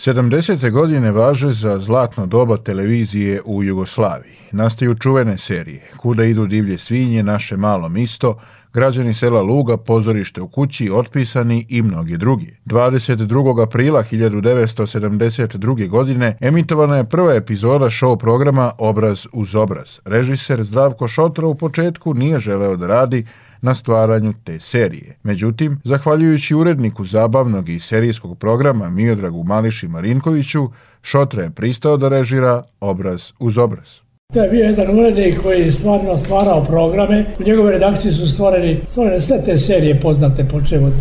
70. godine važe za zlatno doba televizije u Jugoslaviji. Nastaju čuvene serije, kuda idu divlje svinje, naše malo misto, građani sela Luga, pozorište u kući, otpisani i mnogi drugi. 22. aprila 1972. godine emitovana je prva epizoda show programa Obraz uz obraz. Režiser Zdravko Šotra u početku nije želeo da radi, na stvaranju te serije. Međutim, zahvaljujući uredniku zabavnog i serijskog programa Miodragu Mališi Marinkoviću, Šotra je pristao da režira obraz uz obraz. To je bio jedan urednik koji je stvarno stvarao programe. U njegovoj redakciji su stvoreni, stvorene sve te serije poznate, počeo od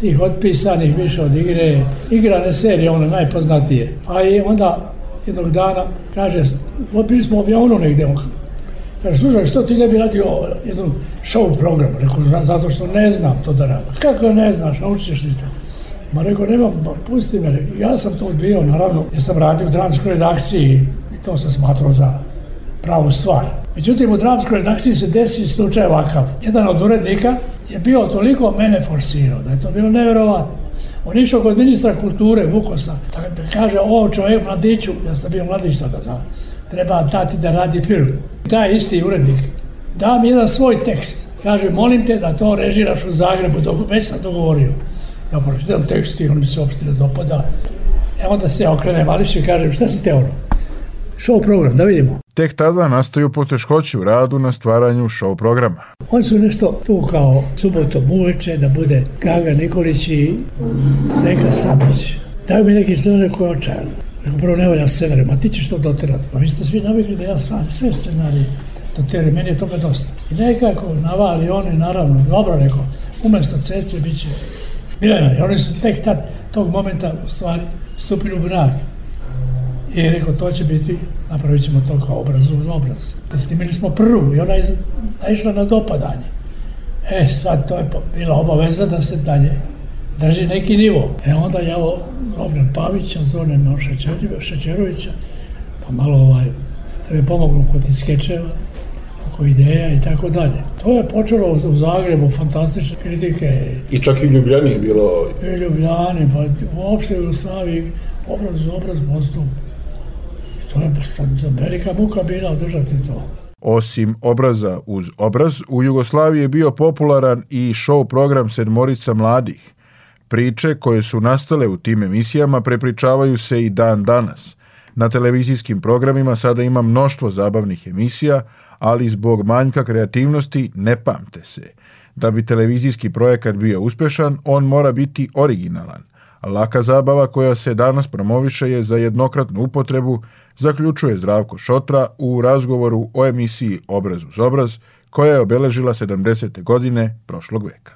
tih otpisanih više od igre, igrane serije, one najpoznatije. A i onda jednog dana, kaže, odbili smo avionu negde, Kaže, slušaj, što ti ne bi radio jedan show program? Rekao, zato što ne znam to da radim. Kako ne znaš, naučiš ti to. Ma rekao, nema, ma, pusti me. Ja sam to odbio, naravno, ja sam radio u dramskoj redakciji i to sam smatrao za pravu stvar. Međutim, u dramskoj redakciji se desi slučaj ovakav. Jedan od urednika je bio toliko mene forsirao, da je to bilo neverovatno. On išao kod ministra kulture Vukosa, da, da kaže, o čovjek mladiću, ja sam bio mladić tada, da, treba dati da radi film. Taj isti urednik da mi jedan svoj tekst. Kaže, molim te da to režiraš u Zagrebu, dok već sam to govorio. Ja pročitam tekst i on mi se uopšte ne dopada. E onda se okrene Malić i kaže, šta si te ono? Show program, da vidimo. Tek tada nastaju poteškoće u radu na stvaranju show programa. Oni su nešto tu kao subotom uveče da bude Gaga Nikolić i Zeka Sabić. Daju mi neki scenarij koji je Nego prvo ne valja scenarij, ma ti ćeš to doterati. Pa vi ste svi navikli da ja sva, sve scenarije doterim, meni je toga dosta. I nekako navali oni, naravno, dobro rekao, umesto cece bit će I oni su tek tad, tog momenta, u stvari, stupili u brak. I rekao, to će biti, napravit ćemo to kao obraz uz obraz. Da Snimili smo prvu i ona je naišla na dopadanje. E, sad to je bila obaveza da se dalje drži neki nivo. E onda ja zovem Pavića, zovem Šećerovića, pa malo ovaj, da mi pomognu kod skečeva, oko ideja i tako dalje. To je počelo u Zagrebu, fantastične kritike. I čak i u Ljubljani je bilo... I u Ljubljani, pa uopšte u Jugoslaviji obraz za obraz I To je za velika muka bila držati to. Osim obraza uz obraz, u Jugoslaviji je bio popularan i show program Sedmorica mladih – Priče koje su nastale u tim emisijama prepričavaju se i dan danas. Na televizijskim programima sada ima mnoštvo zabavnih emisija, ali zbog manjka kreativnosti ne pamte se. Da bi televizijski projekat bio uspešan, on mora biti originalan. Laka zabava koja se danas promoviše je za jednokratnu upotrebu, zaključuje Zdravko Šotra u razgovoru o emisiji Obraz uz obraz, koja je obeležila 70. godine prošlog veka.